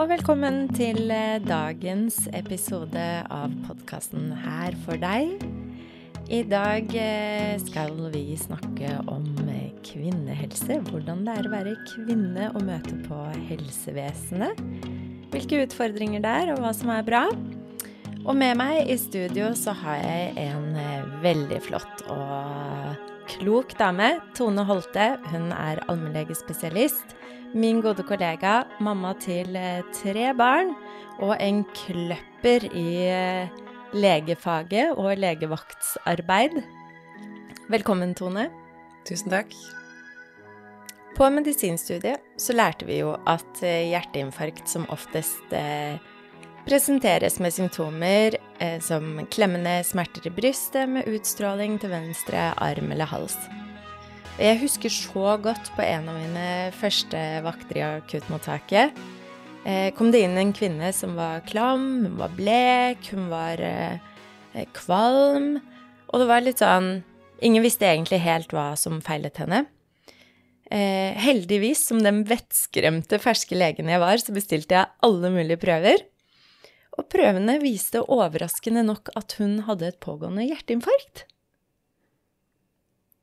og velkommen til eh, dagens episode av podkasten Her for deg. I dag eh, skal vi snakke om eh, kvinnehelse. Hvordan det er å være kvinne og møte på helsevesenet. Hvilke utfordringer det er, og hva som er bra. Og med meg i studio så har jeg en veldig flott og klok dame. Tone Holte. Hun er allmennlegespesialist min gode kollega, mamma til eh, tre barn og en kløpper i eh, legefaget og legevaktsarbeid. Velkommen, Tone. Tusen takk. På medisinstudiet så lærte vi jo at eh, hjerteinfarkt som oftest presenteres med symptomer som klemmende smerter i brystet med utstråling til venstre arm eller hals. Jeg husker så godt på en av mine første vakter i akuttmottaket. Eh, kom det inn en kvinne som var klam, hun var blek, hun var eh, kvalm. Og det var litt sånn Ingen visste egentlig helt hva som feilet henne. Eh, heldigvis, som den vettskremte ferske legen jeg var, så bestilte jeg alle mulige prøver. Og prøvene viste overraskende nok at hun hadde et pågående hjerteinfarkt.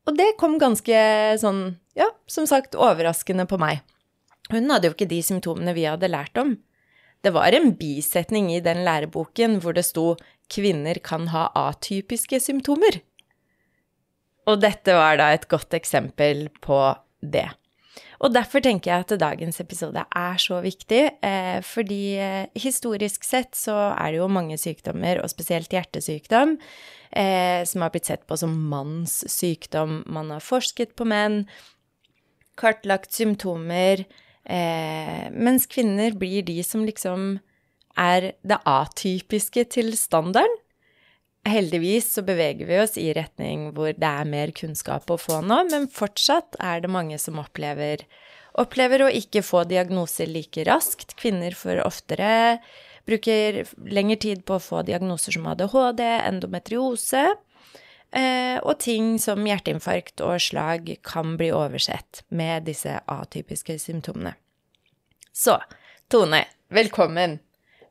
Og det kom ganske sånn, ja, som sagt, overraskende på meg. Hun hadde jo ikke de symptomene vi hadde lært om. Det var en bisetning i den læreboken hvor det sto 'kvinner kan ha atypiske symptomer'. Og dette var da et godt eksempel på det. Og derfor tenker jeg at dagens episode er så viktig, eh, fordi eh, historisk sett så er det jo mange sykdommer, og spesielt hjertesykdom, eh, som har blitt sett på som manns sykdom. Man har forsket på menn, kartlagt symptomer, mens kvinner blir de som liksom er det atypiske til standarden. Heldigvis så beveger vi oss i retning hvor det er mer kunnskap å få nå, men fortsatt er det mange som opplever, opplever å ikke få diagnoser like raskt. Kvinner får oftere Bruker lengre tid på å få diagnoser som ADHD, endometriose, eh, og ting som hjerteinfarkt og slag kan bli oversett med disse atypiske symptomene. Så, Tone, velkommen.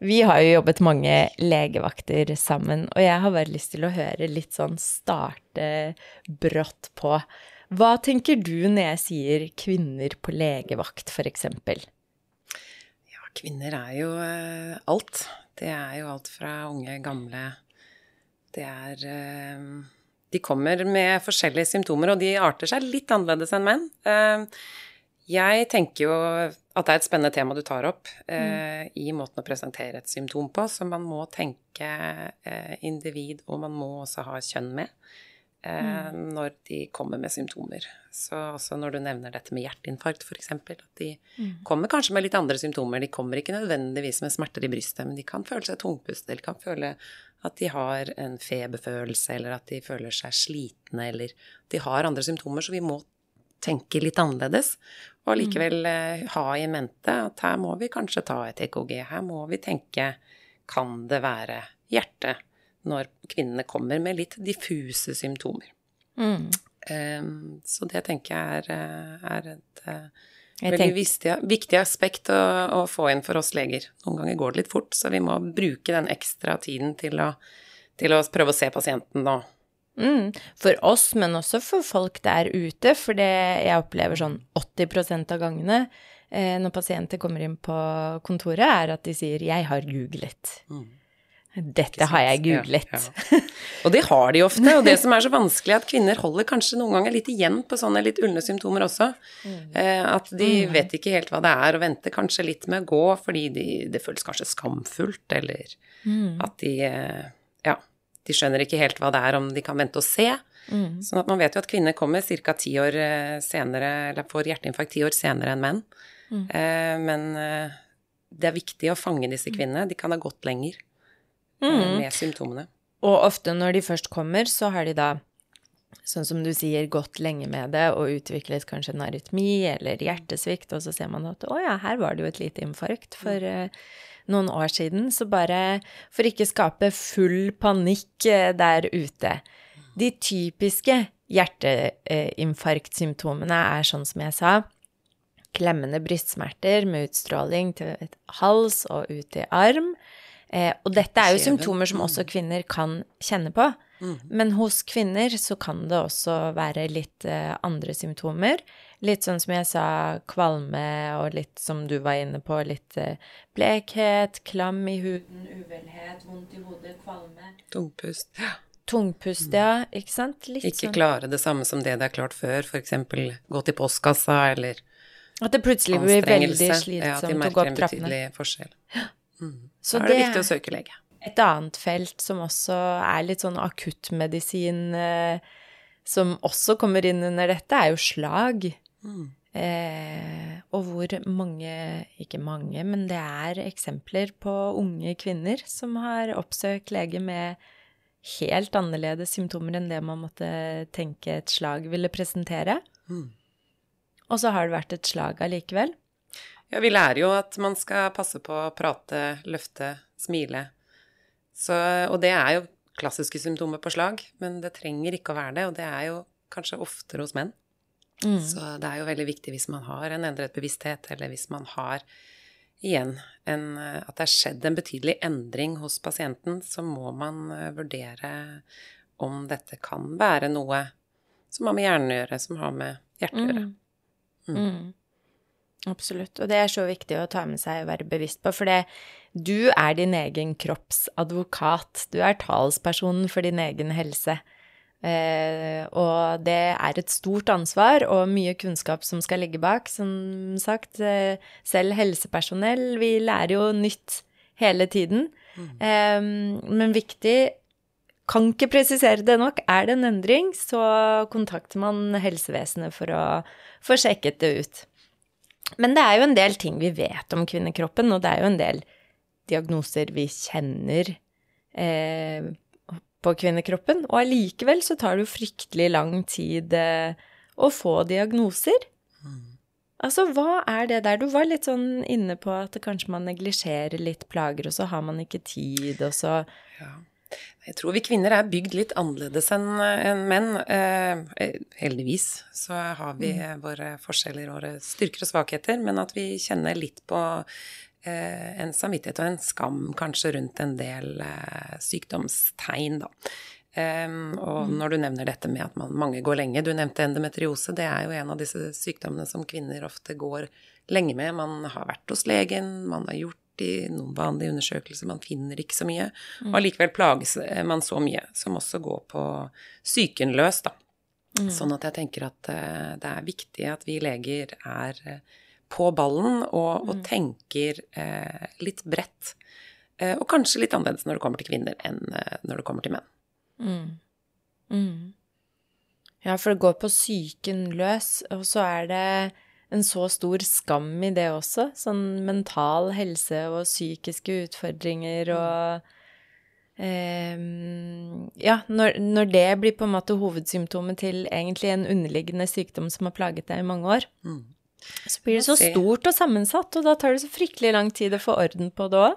Vi har jo jobbet mange legevakter sammen, og jeg har bare lyst til å høre litt sånn starte brått på. Hva tenker du når jeg sier kvinner på legevakt, for eksempel? Kvinner er jo uh, alt. Det er jo alt fra unge, gamle Det er uh, De kommer med forskjellige symptomer, og de arter seg litt annerledes enn menn. Uh, jeg tenker jo at det er et spennende tema du tar opp mm. i måten å presentere et symptom på, så man må tenke individ, og man må også ha kjønn med. Mm. når de kommer med symptomer. Så også når du nevner dette med hjerteinfarkt, f.eks., at de mm. kommer kanskje med litt andre symptomer. De kommer ikke nødvendigvis med smerter i brystet, men de kan føle seg tungpuste, eller kan føle at de har en feberfølelse, eller at de føler seg slitne, eller de har andre symptomer, så vi må tenke litt annerledes. Og likevel mm. ha i mente at her må vi kanskje ta et EKG. Her må vi tenke kan det være hjerte når kvinnene kommer med litt diffuse symptomer. Mm. Um, så det tenker jeg er, eh, er et jeg veldig viktig, viktig, aspekt å, å, få inn for oss leger. Noen ganger går det litt fort, så vi må bruke den ekstra tiden til å, til å prøve å se pasienten nå. Mm. For oss, men også for folk der ute, for det jeg opplever sånn 80% av gangene eh, når pasienter kommer inn på kontoret, er at de sier 'jeg har googlet'. Mm. Dette har jeg googlet. Ja, ja. Og det har de ofte. Og det som er så vanskelig, er at kvinner holder kanskje noen ganger litt igjen på sånne litt ulne symptomer også. Mm. Eh, at de mm. vet ikke helt hva det er, og venter kanskje litt med å gå fordi de, det føles kanskje skamfullt, eller mm. at de eh, Ja, de skjønner ikke helt hva det er, om de kan vente og se. Mm. Sånn at man vet jo at kvinner kommer ca. ti år eh, senere, eller får hjerteinfarkt ti år senere enn menn. Mm. Men det er viktig å fange disse kvinnene. De kan ha gått lenger. Eh, mm. med symptomene. Og ofte når de først kommer, så har de da, sånn som du sier, gått lenge med det og utviklet kanskje en arytmi eller hjertesvikt, og så ser man at å ja, her var det jo et lite infarkt for uh, noen år siden. Så bare for ikke skape full panikk uh, der ute. De typiske hjerteinfarktsymptomene er sånn som jeg sa, klemmende brystsmerter med utstråling til hals og ut i arm. Eh, og dette er jo symptomer som også kvinner kan kjenne på. Men hos kvinner så kan det også være litt eh, andre symptomer. Litt sånn som jeg sa, kvalme og litt som du var inne på, litt eh, blekhet, klam i huden, uvelhet, vondt i hodet, kvalme. Tungpust. Ja. Tungpust, ja, ikke sant? Litt Ikke sånn klare det samme som det det er klart før, f.eks. gå til postkassa eller At det plutselig blir veldig slitsomt Ja, at de Ja, at de merker en betydelig forskjell. Så Da er det viktig å søke lege. Et annet felt som også er litt sånn akuttmedisin, eh, som også kommer inn under dette, er jo slag. Eh, og hvor mange, ikke mange, men det er eksempler på unge kvinner som har oppsøkt lege med helt annerledes symptomer enn det man måtte tenke et slag ville presentere. Og så har det vært et slag allikevel. Ja, vi lærer jo at man skal passe på å prate, løfte, smile. Så, og det er jo klassiske symptomer på slag, men det trenger ikke å være det, og det er jo kanskje oftere hos menn. Så det er jo veldig viktig hvis man har en endret bevissthet, eller hvis man har igjen en, at det er skjedd en betydelig endring hos pasienten, så må man eh, vurdere om dette kan være noe som har med hjernen å gjøre, som har med hjertet å gjøre. Mm. Absolutt. Og det er så viktig å ta med seg og være bevisst på, for det, du er din egen kropps advokat. Du er talspersonen for din egen helse. Eh, og det er et stort ansvar og mye kunnskap som skal ligge bak. Som sagt, eh, selv helsepersonell, vi lærer jo nytt hele tiden. Eh, men viktig kan ikke presisere det nok. Er det en endring, så kontakter man helsevesenet for å få sjekket det ut. Men det er jo en del ting vi vet om kvinnekroppen, og det er jo en del diagnoser vi kjenner eh, på kvinnekroppen. Og allikevel så tar det jo fryktelig lang tid eh, å få diagnoser. Altså, hva er det der? Du var litt sånn inne på at kanskje man neglisjerer litt plager, og så har man ikke tid, og så Ja. Jeg tror vi kvinner er bygd litt annerledes enn en menn. Eh, heldigvis så har vi våre forskjeller, våre styrker og svakheter, men at vi kjenner litt på en samvittighet og en skam kanskje rundt en del eh, sykdomstegn, da. Og når du nevner dette med at man, mange går lenge, du nevnte endometriose, det er jo en av disse sykdommene som kvinner ofte går lenge med. Man har vært hos legen, man har gjort i noen vanlige undersøkelser, man finner ikke så mye. Og allikevel plages man så mye, som også går på psyken løs, da. Sånn at jeg tenker at eh, det er viktig at vi leger er eh, på ballen og, og tenker eh, litt bredt. Eh, og kanskje litt annerledes når det kommer til kvinner enn eh, når det kommer til menn. Ja, for det går på psyken løs, og så er det en så stor skam i det også. Sånn mental helse og psykiske utfordringer og ehm, Ja, når, når det blir på en måte hovedsymptomet til egentlig en underliggende sykdom som har plaget deg i mange år, så blir det så stort og sammensatt, og da tar det så fryktelig lang tid å få orden på det òg.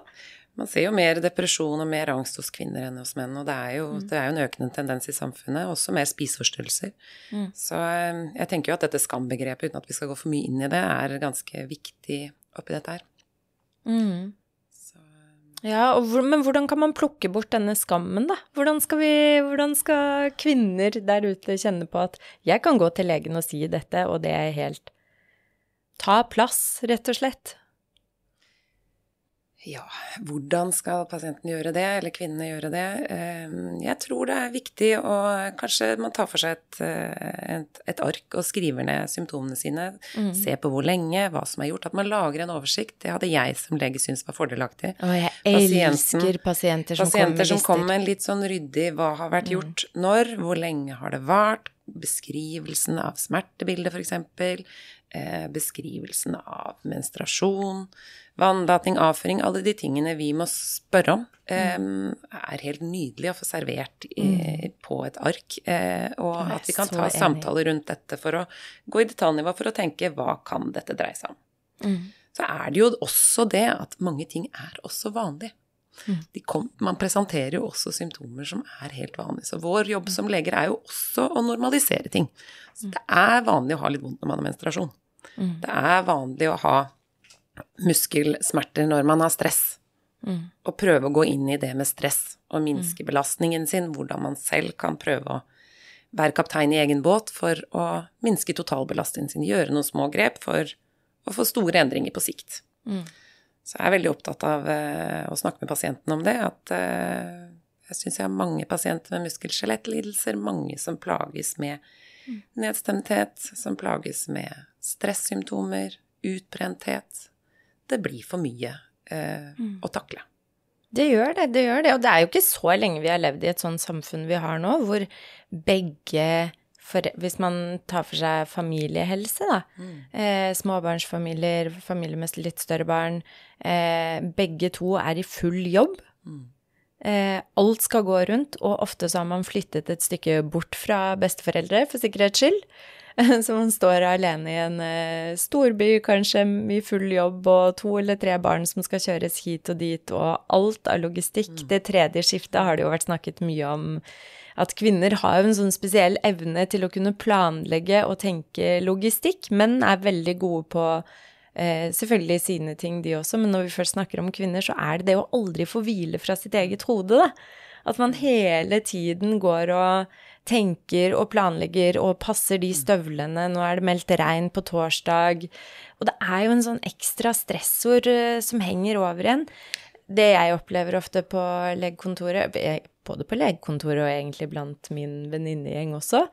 Man ser jo mer depresjon og mer angst hos kvinner enn hos menn, og det er jo, det er jo en økende tendens i samfunnet, også mer spiseforstyrrelser. Så eh, jeg tenker jo at dette skambegrepet, uten at vi skal gå for mye inn i det, er ganske viktig oppi dette her. Så, Ja, og hvor, men hvordan kan man plukke bort denne skammen, da? Hvordan skal, vi, hvordan skal kvinner der ute kjenne på at jeg kan gå til legen og si dette, og det er helt Ta plass, rett og slett. ja, hvordan skal pasienten gjøre det, eller kvinnene gjøre det? Eh, Jeg tror det er viktig å Kanskje man tar for seg et, eh, et, et ark og skriver ned symptomene sine. Se på hvor lenge, hva som er gjort. At man lager en oversikt. Det hadde jeg som lege syntes var fordelaktig. Og jeg Pasienten- elsker pasienter som kommer Pasienter som kommer med en litt sånn ryddig hva har vært gjort når, hvor lenge har det vart, beskrivelsen av smertebildet f.eks., eh, beskrivelsen av menstruasjon, vannlating, avføring, alle de tingene vi må spørre om, eh, er helt nydelig å få servert eh, på et ark. Eh, og at vi kan ta samtaler rundt dette for å gå i detaljnivå for å tenke hva kan dette dreie seg om. Mm. Så er det jo også det at mange ting er også vanlig. De kom, man presenterer jo også symptomer som er helt vanlige. Så vår jobb som leger er jo også å normalisere ting. Så det er vanlig å ha litt vondt når man har menstruasjon. Mm. Det er vanlig å ha muskelsmerter når man har stress. Mm. Og prøve å gå inn i det med stress og minske mm. belastningen sin. Hvordan man selv kan prøve å være kaptein i egen båt for å minske totalbelastningen sin. Gjøre noen små grep for å få store endringer på sikt. Mm. Så jeg er veldig opptatt av uh, å snakke med pasienten om det. At uh, jeg syns jeg har mange pasienter med muskel-skjelettlidelser. Mange som plages med nedstemthet, som plages med stressymptomer, utbrenthet. Det blir for mye uh, mm. å takle. Det gjør det, det gjør det. Og det er jo ikke så lenge vi har levd i et sånt samfunn vi har nå, hvor begge for, hvis man tar for seg familiehelse, da. Mm. Eh, småbarnsfamilier, familier med litt større barn. Eh, begge to er i full jobb. Mm. Eh, alt skal gå rundt, og ofte så har man flyttet et stykke bort fra besteforeldre, for sikkerhets skyld. Så man står alene i en eh, storby, kanskje i full jobb, og to eller tre barn som skal kjøres hit og dit, og alt av logistikk. Mm. Det tredje skiftet har det jo vært snakket mye om at kvinner har en sånn spesiell evne til å kunne planlegge og tenke logistikk. Menn er veldig gode på eh, selvfølgelig sine ting, de også, men når vi først snakker om kvinner, så er det det å aldri få hvile fra sitt eget hode, da. At man hele tiden går og tenker og planlegger og passer de støvlene. Nå er det meldt regn på torsdag. Og det er jo en sånn ekstra stressord eh, som henger over en. Det jeg opplever ofte på legekontoret, både på legekontoret og egentlig blant min venninnegjeng også.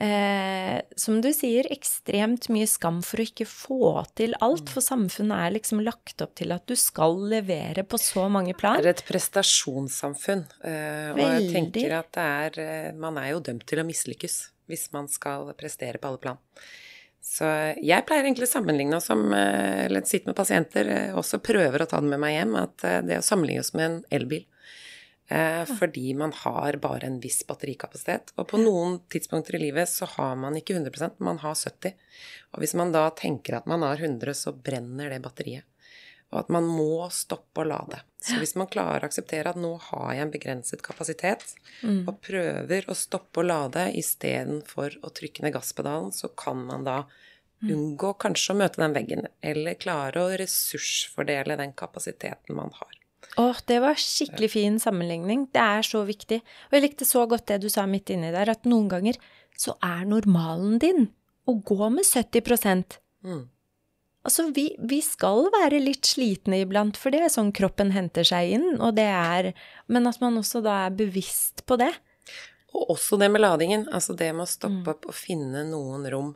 Eh, som du sier, ekstremt mye skam for å ikke få til alt. For samfunnet er liksom lagt opp til at du skal levere på så mange plan. Det er et prestasjonssamfunn. Eh, og jeg tenker at det er eh, Man er jo dømt til å mislykkes hvis man skal prestere på alle plan. Så jeg pleier egentlig å sammenligne oss som eh, Eller sitte med pasienter, eh, også prøver å ta den med meg hjem, at det å sammenligne oss med en elbil Eh, fordi man har bare en viss batterikapasitet. Og på noen tidspunkter i livet så har man ikke 100% man har 70 Og hvis man da tenker at man har 100 så brenner det batteriet. Og at man må stoppe å lade. Så hvis man klarer å akseptere at nå har jeg en begrenset kapasitet, mm. og prøver å stoppe å lade istedenfor å trykke ned gasspedalen, så kan man da mm. unngå kanskje å møte den veggen, eller klare å ressursfordele den kapasiteten man har. Åh, det var skikkelig fin sammenligning. Det er så viktig. Og jeg likte så godt det du sa midt inni der, at noen ganger så er normalen din å gå med 70 mm. Altså, vi, vi, skal være litt slitne iblant, for det er sånn kroppen henter seg inn, og det er Men at man også da er bevisst på det. Og også det med ladingen. Altså det med å stoppe mm. opp og finne noen rom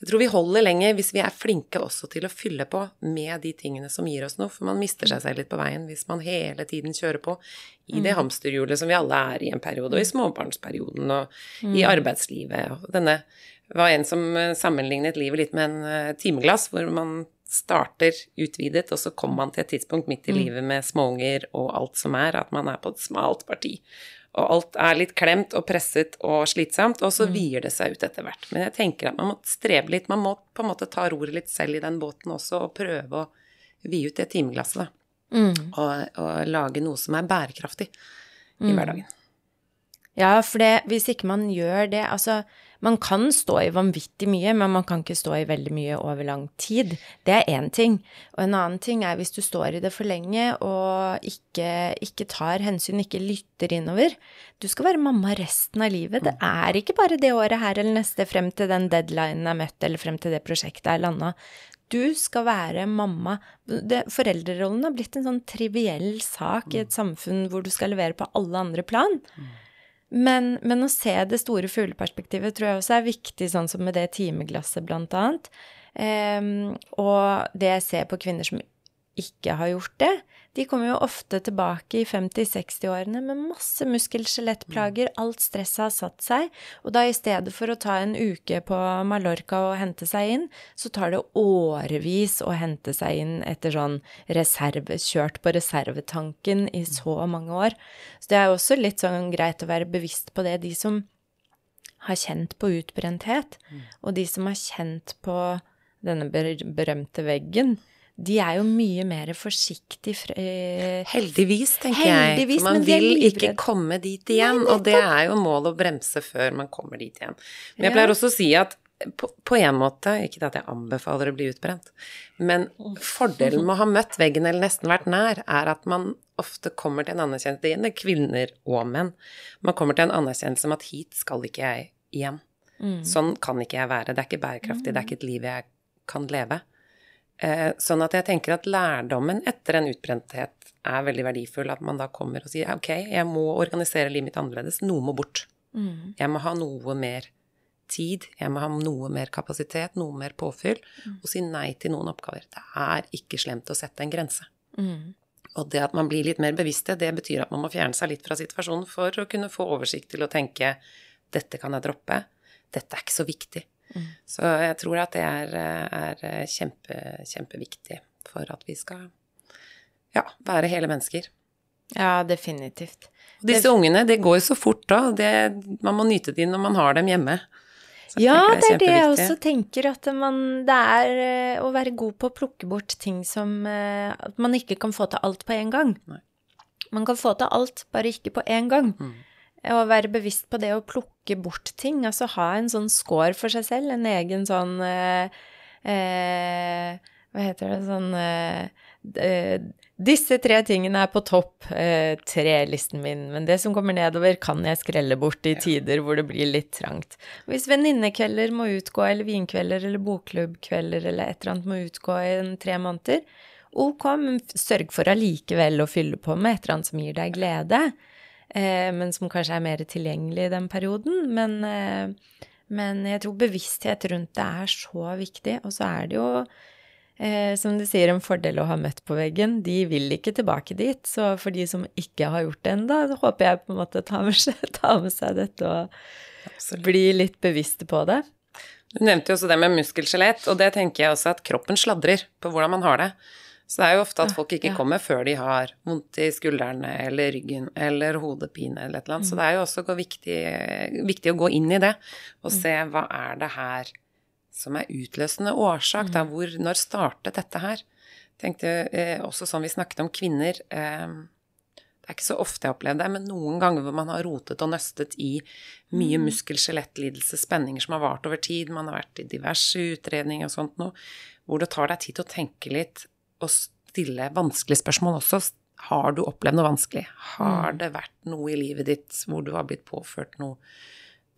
jeg tror vi holder lenger hvis vi er flinke også til å fylle på med de tingene som gir oss noe, for man mister seg selv litt på veien hvis man hele tiden kjører på i det mm. hamsterhjulet som vi alle er i en periode, og i småbarnsperioden og mm. i arbeidslivet. Og denne var en som eh, sammenlignet livet litt med en eh, timeglass, hvor man starter utvidet, og så kommer man til et tidspunkt midt i mm. livet med småunger og alt som er, at man er på et smalt parti og alt er litt klemt og presset og slitsomt, og så mm. vier det seg ut etter hvert. Men jeg tenker at man må strebe litt, man må på en måte ta roret litt selv i den båten også, og prøve å vie ut det timeglasset, da. Mm. Og, og, lage noe som er bærekraftig i mm. hverdagen. Ja, for det, hvis ikke man gjør det Altså, man kan stå i vanvittig mye, men man kan ikke stå i veldig mye over lang tid. Det er én ting. Og en annen ting er hvis du står i det for lenge og ikke, ikke tar hensyn, ikke lytter innover. Du skal være mamma resten av livet. Det er ikke bare det året her eller neste frem til den deadlinen er møtt, eller frem til det prosjektet er landa. Du skal være mamma. Det, foreldrerollen har blitt en sånn triviell sak i et samfunn hvor du skal levere på alle andre plan. Men, men, å se det store fugleperspektivet tror jeg også er viktig, sånn som med det timeglasset, blant annet. Um, og det jeg ser på kvinner som ikke har gjort det, de kommer jo ofte tilbake i 50-60-årene med masse muskel-skjelettplager, alt stresset har satt seg, og da i stedet for å ta en uke på Mallorca og hente seg inn, så tar det årevis å hente seg inn etter sånn reserve, kjørt på reservetanken i så mange år. Så det er også litt sånn greit å være bevisst på det, de som har kjent på utbrenthet, og de som har kjent på denne berømte veggen, de er jo mye mer forsiktig eh, Heldigvis, tenker Heldigvis, jeg. Man vil ikke komme dit igjen. Nei, og det er jo målet å bremse før man kommer dit igjen. Men jeg pleier også å si at på, på en måte, ikke at jeg anbefaler å bli utbrent, men fordelen med å ha møtt veggen eller nesten vært nær, er at man ofte kommer til en anerkjennelse Det gjelder kvinner og menn. Man kommer til en anerkjennelse om at hit skal ikke jeg igjen. Mm. Sånn kan ikke jeg være. Det er ikke bærekraftig. Det er ikke et liv jeg kan leve. Eh, sånn at jeg tenker at lærdommen etter en utbrenthet er veldig verdifull. At man da kommer og sier ok, jeg må organisere livet mitt annerledes. Noe må bort. Mm. Jeg må ha noe mer tid, jeg må ha noe mer kapasitet, noe mer påfyll, og si nei til noen oppgaver. Det er ikke slemt å sette en grense. Mm. Og det at man blir litt mer bevisst, det betyr at man må fjerne seg litt fra situasjonen for å kunne få oversikt til å tenke dette kan jeg droppe, dette er ikke så viktig. Mm. Så jeg tror at det er, er kjempe, kjempeviktig for at vi skal ja, være hele mennesker. Ja, definitivt. Og disse ungene, det går jo så fort da. Det, man må nyte dem når man har dem hjemme. Så Ja, tenker det er det jeg også tenker, at man, det er eh, å være god på å plukke bort ting som eh, At man ikke kan få til alt på en gang. Nei. Man kan få til alt, bare ikke på en gang. Mm. Å være bevisst på det å plukke bort ting, altså ha en sånn score for seg selv, en egen sånn eh, eh, Hva heter det, sånn eh, disse tre tingene er på topp eh, tre-listen min, men det som kommer nedover, kan jeg skrelle bort i tider hvor det blir litt trangt. Hvis venninnekvelder må utgå, eller vinkvelder eller bokklubbkvelder eller et eller annet må utgå i en tre måneder, ok, men sørg for allikevel å fylle på med et eller annet som gir deg glede, eh, men som kanskje er mer tilgjengelig i den perioden. Men, eh, men jeg tror bevissthet rundt det er så viktig, og så er det jo Eh, som du sier, en fordel å ha møtt på veggen. De vil ikke tilbake dit. Så for de som ikke har gjort det ennå, håper jeg på en måte tar med seg, tar med seg dette og Absolutt. blir litt bevisste på det. Du nevnte jo også det med muskelskjelett, og det tenker jeg også at kroppen sladrer på hvordan man har det. Så det er jo ofte at folk ikke ja. kommer før de har vondt i skuldrene eller ryggen eller hodepine eller et eller annet. Så det er jo også viktig, viktig å gå inn i det og se hva er det her som er utløsende årsak, da, hvor, når startet dette her? Tenkte eh, også sånn vi snakket om kvinner eh, det er ikke så ofte jeg har opplevd det, men noen ganger hvor man har rotet og nøstet i mye muskel-skjelettlidelse, spenninger som har vart over tid, man har vært i diverse utredninger og sånt noe, hvor det tar deg tid til å tenke litt og stille vanskelige spørsmål også. Har du opplevd noe vanskelig? Har det vært noe i livet ditt hvor du har blitt påført noe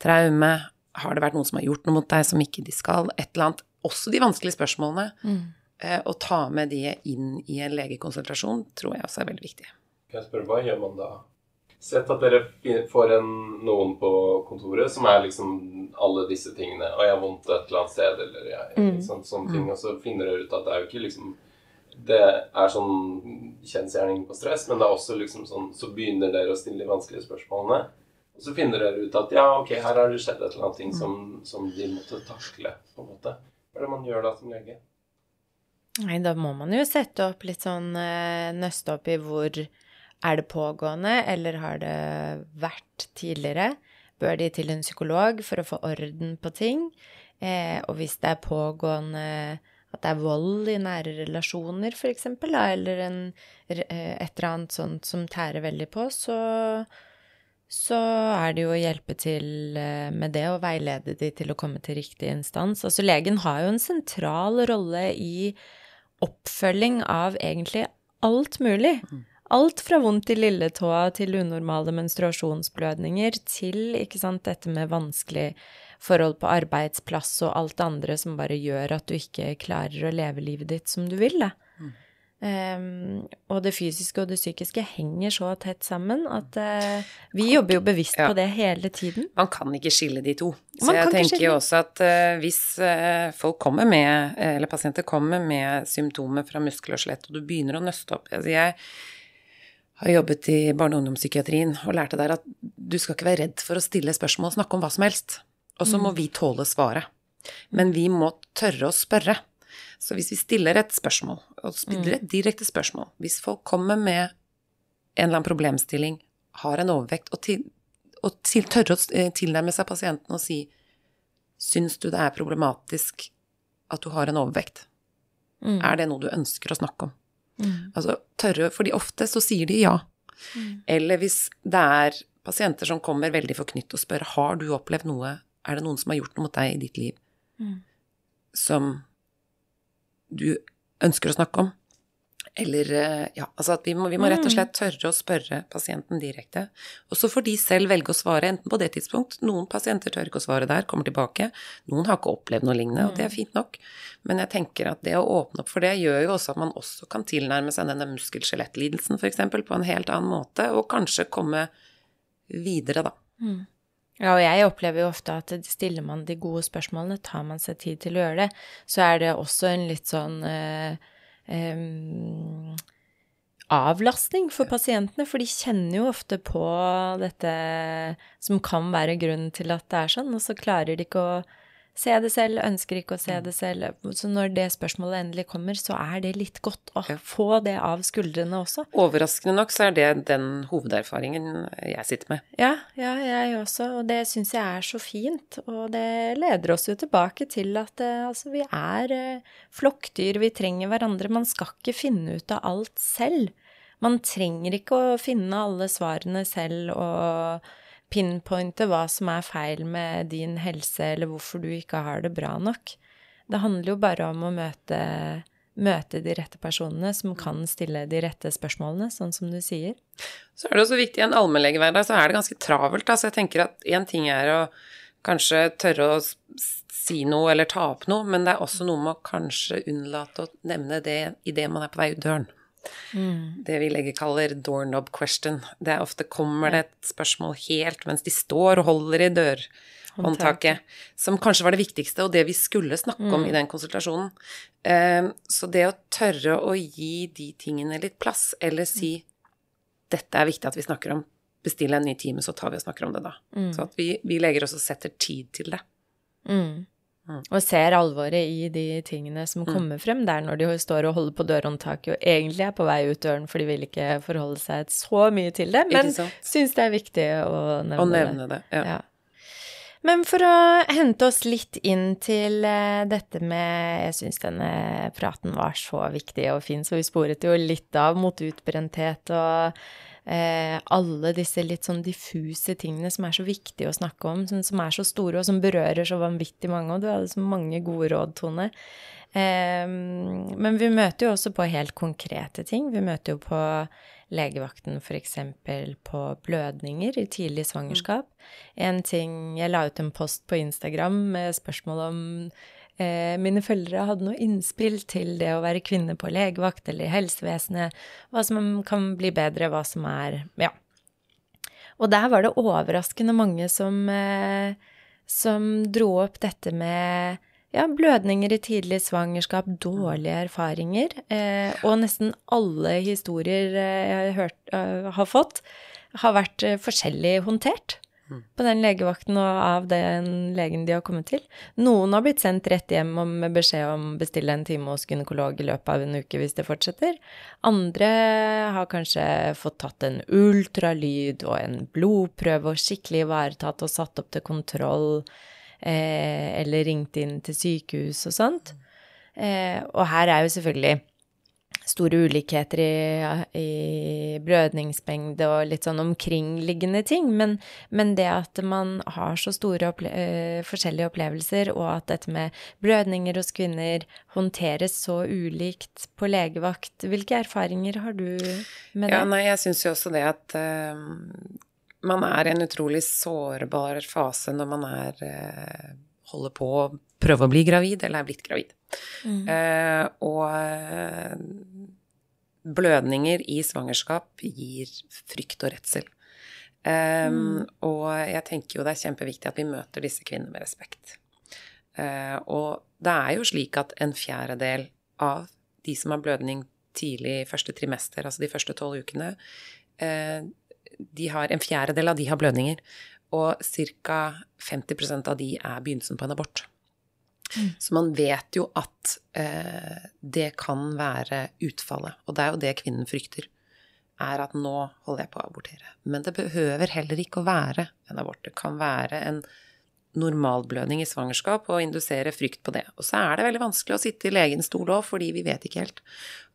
traume? Har det vært noen som har gjort noe mot deg som ikke de skal? Et eller annet. Også de vanskelige spørsmålene. Eh, Å ta med de inn i en legekonsultasjon tror jeg også er veldig viktig. Kan jeg spørre, hva gjør man da? Sett at dere får en, noen på kontoret som er liksom alle disse tingene. Og jeg har vondt et eller annet sted, eller jeg, Mm. sånn, sånne ting. Og så finner dere ut at det er jo ikke liksom Det er sånn kjensgjerning på stress, men det er også liksom sånn Så begynner dere å stille de vanskelige spørsmålene. Og så finner dere ut at ja, ok, her har det skjedd et eller annet ting som, som de måtte takle, på en måte. Hva er det man gjør da som lege? Nei, da må man jo sette opp litt sånn eh, nøste opp i hvor er det pågående, eller har det vært tidligere? Bør de til en psykolog for å få orden på ting? Eh, og hvis det er pågående at det er vold i nære relasjoner, eksempel, eller en, eh, et eller annet sånt som tærer veldig på, så, så er det jo å hjelpe til eh, med det og veilede de til å komme til riktig instans. Altså legen har jo en sentral rolle i oppfølging av egentlig alt mulig. Alt fra vondt i lilletåa til unormale menstruasjonsblødninger til ikke sant, dette med vanskelig forhold på arbeidsplass og alt det andre som bare gjør at du ikke klarer å leve livet ditt som du vil. Da. Um, og det fysiske og det psykiske henger så tett sammen at uh, vi jobber jo bevisst Ja. på det hele tiden. Man kan ikke skille de to. Så Man jeg tenker jo også at uh, hvis uh, folk kommer med, eller pasienter kommer med symptomer fra muskel og skjelett, og du begynner å nøste opp altså Jeg har jobbet i barne- og ungdomspsykiatrien og lærte der at du skal ikke være redd for å stille spørsmål og snakke om hva som helst. Og så må vi tåle svaret. Men vi må tørre å spørre. Så hvis vi stiller et spørsmål, og stiller et direkte spørsmål Hvis folk kommer med en eller annen problemstilling, har en overvekt, og, til, og til, tørre å eh, tilnærme seg pasienten og si Syns du det er problematisk at du har en overvekt? Mm. Er det noe du ønsker å snakke om? Mm. Altså tørre, fordi ofte så sier de ja. Mm. Eller hvis det er pasienter som kommer veldig forknytt og spør har du opplevd noe, er det noen som har gjort noe mot deg i ditt liv? som du ønsker å snakke om. Eller eh, ja, altså at vi må, vi må rett og slett tørre å spørre pasienten direkte. Og så får de selv velge å svare, enten på det tidspunkt Noen pasienter tør ikke å svare der, kommer tilbake. Noen har ikke opplevd noe lignende, og det er fint nok. Men jeg tenker at det å åpne opp for det gjør jo også at man også kan tilnærme seg denne muskel-skjelettlidelsen f.eks. på en helt annen måte, og kanskje komme videre, da. Ja, og jeg opplever jo ofte at stiller man de gode spørsmålene, tar man seg tid til å gjøre det, så er det også en litt sånn eh, em, avlastning for pasientene, for de kjenner jo ofte på dette som kan være grunnen til at det er sånn, og så klarer de ikke å se det selv, ønsker ikke å se det selv. Så når det spørsmålet endelig kommer, så er det litt godt å få det av skuldrene også. Overraskende nok så er det den hovederfaringen jeg sitter med. Ja, ja, jeg også, og det syns jeg er så fint. Og det leder oss jo tilbake til at eh, altså, vi er eh, flokkdyr, vi trenger hverandre. Man skal ikke finne ut av alt selv. Man trenger ikke å finne alle svarene selv og pinpointe hva som er feil med din helse, eller hvorfor du ikke har det bra nok. Det handler jo bare om å møte, møte de rette personene som kan stille de rette spørsmålene, sånn som du sier. Så er det også viktig i en allmennlegehverdag, så er det ganske travelt. Altså jeg tenker at én ting er å kanskje tørre å si noe eller ta opp noe, men det er også noe med å kanskje unnlate å nevne det idet man er på vei ut døren. Det vi legger kaller doorknob question. Det er ofte kommer det et spørsmål helt mens de står og holder i dørhåndtaket, som kanskje var det viktigste, og det vi skulle snakke om i den konsultasjonen. Eh, Så det å tørre å gi de tingene litt plass, eller si dette er viktig at vi snakker om, bestille en ny time, så tar vi og snakker om det da. Så at vi, vi legger oss og setter tid til det. Og ser alvoret i de tingene som kommer frem der når de står og holder på dørhåndtaket og egentlig er på vei ut døren, for de vil ikke forholde seg så mye til det, men syns det er viktig å nevne, Å nevne det. Ja. Ja. Men for å hente oss litt inn til eh, dette med Jeg syns denne praten var så viktig og fin, så vi sporet jo litt av mot utbrenthet og eh, alle disse litt sånn diffuse tingene som er så viktige å snakke om, som, som er så store og som berører så vanvittig mange, og du hadde så mange gode råd, Tone. Eh, men vi møter jo også på helt konkrete ting. Vi møter jo på legevakten f.eks. på blødninger i tidlig svangerskap. En ting Jeg la ut en post på Instagram med spørsmål om mine følgere hadde noe innspill til det å være kvinne på legevakt eller i helsevesenet. Hva som kan bli bedre, hva som er Ja. Og der var det overraskende mange som, eh, som dro opp dette med ja, blødninger i tidlig svangerskap, dårlige erfaringer. Eh, og nesten alle historier eh, jeg har, hørt, eh, har fått, har vært eh, forskjellig håndtert på den legevakten og av den legen de har kommet til. Noen har blitt sendt rett hjem med beskjed om å bestille en time hos gynekolog i løpet av en uke hvis det fortsetter. Andre har kanskje fått tatt en ultralyd og en blodprøve og skikkelig ivaretatt og satt opp til kontroll, eh, eller ringt inn til sykehus og sånt. Eh, og her er jo selvfølgelig store ulikheter i, i blødningsmengde og litt sånn omkringliggende ting, men, men det at man har så store opple eh, forskjellige opplevelser, og at dette med blødninger hos kvinner håndteres så ulikt på legevakt, hvilke erfaringer har du med Ja, det? nei, jeg syns jo også det at uh, man er i en utrolig sårbar fase når man er eh, holder på å prøve å bli gravid, eller er blitt gravid. Eh, og eh, blødninger i svangerskap gir frykt og redsel. Eh, Og jeg tenker jo det er kjempeviktig at vi møter disse kvinnene med respekt. Uh, og det er jo slik at en fjerdedel av de som har blødning tidlig i første trimester, altså de første tolv ukene, uh, de har, en fjerdedel av de har blødninger. Og ca. 50% av de er begynnelsen på en abort. Så man vet jo at eh, det kan være utfallet. Og det er jo det kvinnen frykter. Er at nå holder jeg på å abortere. Men det behøver heller ikke å være en abort. Det kan være en normalblødning i svangerskap og indusere frykt på det. Og så er det veldig vanskelig å sitte i legens stol òg, fordi vi vet ikke helt.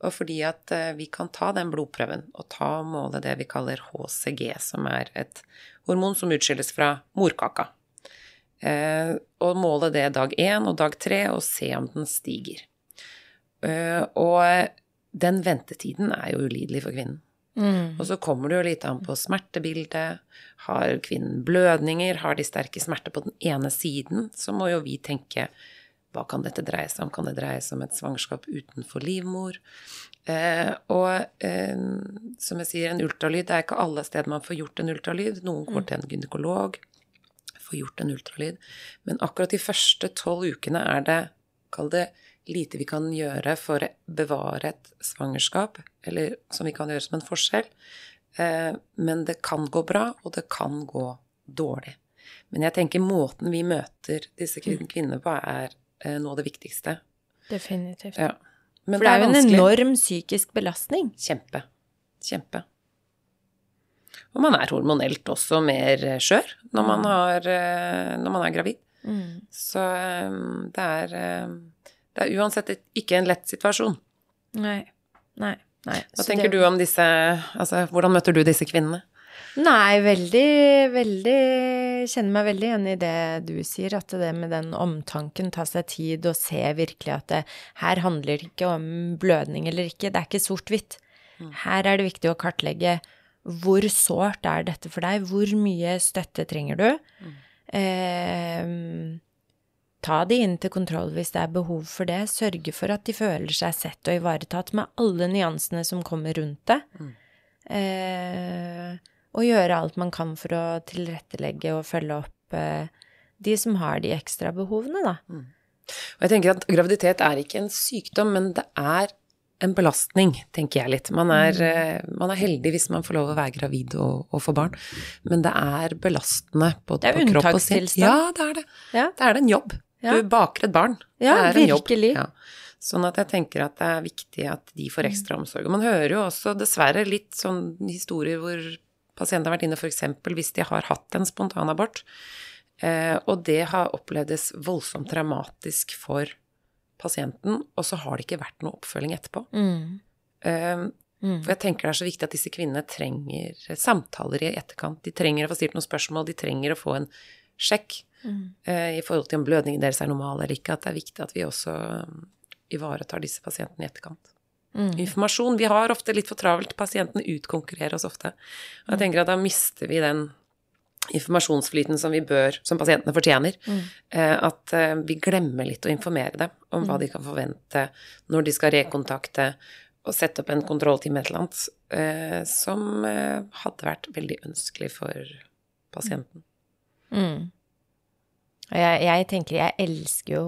Og fordi at eh, vi kan ta den blodprøven og ta og måle det vi kaller HCG, som er et hormon som utskilles fra morkaka. Eh, og måle det dag én og dag tre, og se om den stiger. Eh, og den ventetiden er jo ulidelig for kvinnen. Mm. Og så kommer det jo litt an på smertebildet. Har kvinnen blødninger? Har de sterke smerter på den ene siden? Så må jo vi tenke hva kan dette dreie seg om? Kan det dreie seg om et svangerskap utenfor livmor? Eh, og eh, som jeg sier, en ultralyd Det er ikke alle steder man får gjort en ultralyd. Noen går til en gynekolog, får gjort en ultralyd. Men akkurat de første tolv ukene er det, kall det, lite vi kan gjøre for å bevare et svangerskap, eller som vi kan gjøre som en forskjell. Eh, men det kan gå bra, og det kan gå dårlig. Men jeg tenker måten vi møter disse kvin- kvinnene på, er eh, noe av det viktigste. Definitivt. Ja. Men For det er jo en enorm psykisk belastning. Kjempe. Kjempe. Og man er hormonelt også mer eh, skjør når man, har, eh, når man er gravid. Mm. Så eh, det er, det er uansett ikke en lett situasjon. Nei. Nei. Nei. Hva Så tenker det- du om disse Altså, hvordan møter du disse kvinnene? Nei, veldig, veldig Kjenner meg veldig igjen i det du sier, at det med den omtanken, ta seg tid og se virkelig at det, her handler det ikke om blødning eller ikke, det er ikke sort-hvitt. Her er det viktig å kartlegge hvor sårt er dette for deg, hvor mye støtte trenger du. Eh, ta de inn til kontroll hvis det er behov for det. Sørge for at de føler seg sett og ivaretatt med alle nyansene som kommer rundt det. Eh, og gjøre alt man kan for å tilrettelegge og følge opp eh, de som har de ekstra behovene, da. Og jeg tenker at graviditet er ikke en sykdom, men det er en belastning, tenker jeg litt. Man er, eh, man er heldig hvis man får lov å være gravid og, og få barn, men det er belastende Det er på kropp og sinn. Ja, det er det. Ja. Det er det en jobb. Ja. Du baker et barn. Ja, det er en jobb. virkelig. Ja. Sånn at jeg tenker at det er viktig at de får ekstra omsorg. Og man hører jo også dessverre litt sånn historier hvor pasienter har vært inne f.eks. hvis de har hatt en spontanabort, eh, og det har opplevdes voldsomt traumatisk for pasienten, og så har det ikke vært noe oppfølging etterpå. Mm. Um, Mm. For jeg tenker det er så viktig at disse kvinnene trenger samtaler i etterkant. De trenger å få stilt noen spørsmål, de trenger å få en sjekk Mm. uh, i forhold til om blødningen deres er normal eller ikke. At det er viktig at vi også um, ivaretar disse pasientene i etterkant. Mm. Informasjon. Vi har ofte litt for travelt. Pasientene utkonkurrerer oss ofte. Og jeg tenker at da mister vi den informasjonsflyten som vi bør, som pasientene fortjener. Mm. Eh, At eh, vi glemmer litt å informere dem om hva de kan forvente når de skal rekontakte og sette opp en kontrolltime et eller annet, eh, som hadde vært veldig ønskelig for pasienten. Mm. Jeg, jeg tenker jeg elsker jo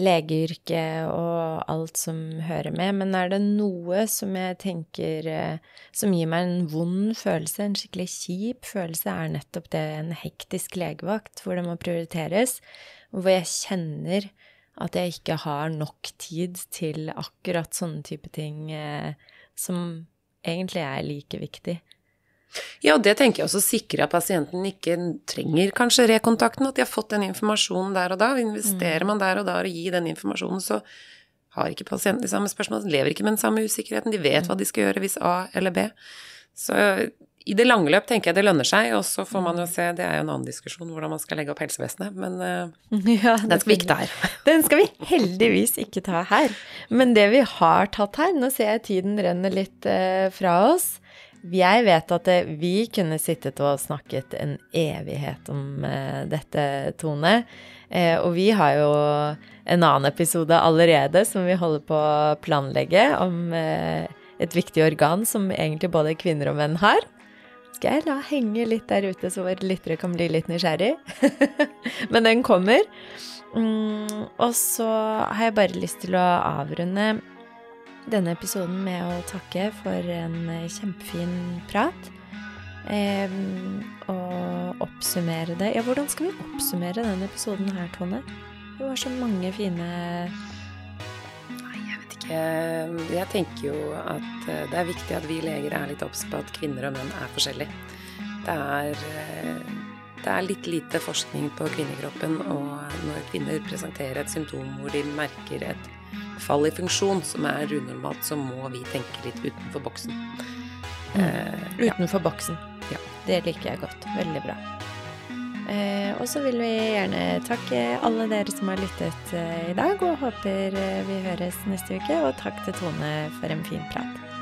legeyrket og alt som hører med, men er det noe som jeg tenker eh, som gir meg en vond følelse, en skikkelig kjip følelse, er nettopp det en hektisk legevakt hvor det må prioriteres, hvor jeg kjenner at jeg ikke har nok tid til akkurat sånne type ting eh, som egentlig er like viktig. Ja, og det tenker jeg også sikrer at pasienten ikke trenger kanskje rekontakten, at de har fått den informasjonen der og da. Investerer man der og da og gir den informasjonen, så har ikke pasienten de samme spørsmålene, lever ikke med den samme usikkerheten, de vet hva de skal gjøre hvis A eller B. Så i det lange løp tenker jeg det lønner seg, og så får man jo se, det er jo en annen diskusjon hvordan man skal legge opp helsevesenet, men eh, Ja, den skal vi ikke ta her. Den skal vi heldigvis ikke ta her. Men det vi har tatt her Nå ser jeg tiden renner litt eh, fra oss. Jeg vet at eh, vi kunne sittet og snakket en evighet om eh, dette, Tone. Eh, og vi har jo en annen episode allerede som vi holder på å planlegge, om et viktig organ som egentlig både kvinner og menn har. Skal jeg la henge litt der ute, så våre lyttere kan bli litt nysgjerrig. Men den kommer. Mm, og så har jeg bare lyst til å avrunde denne episoden med å takke for en eh, kjempefin prat. Eh, og oppsummere det. Ja, hvordan skal vi oppsummere denne episoden her, Tone? Det var så mange fine Nei, jeg vet ikke. Jeg tenker jo at eh, det er viktig at vi leger er litt obs på at kvinner og menn er forskjellige. Det er, eh, det er litt lite forskning på kvinnekroppen, og når kvinner presenterer et symptom hvor de merker et fall i funksjon som er unormalt, så må vi tenke litt utenfor boksen. Eh, ja. utenfor boksen. Ja. Det liker jeg godt. Veldig bra. Eh, og så vil vi gjerne takke alle dere som har lyttet eh, i dag, og håper eh, vi høres neste uke. Og takk til Tone for en fin prat.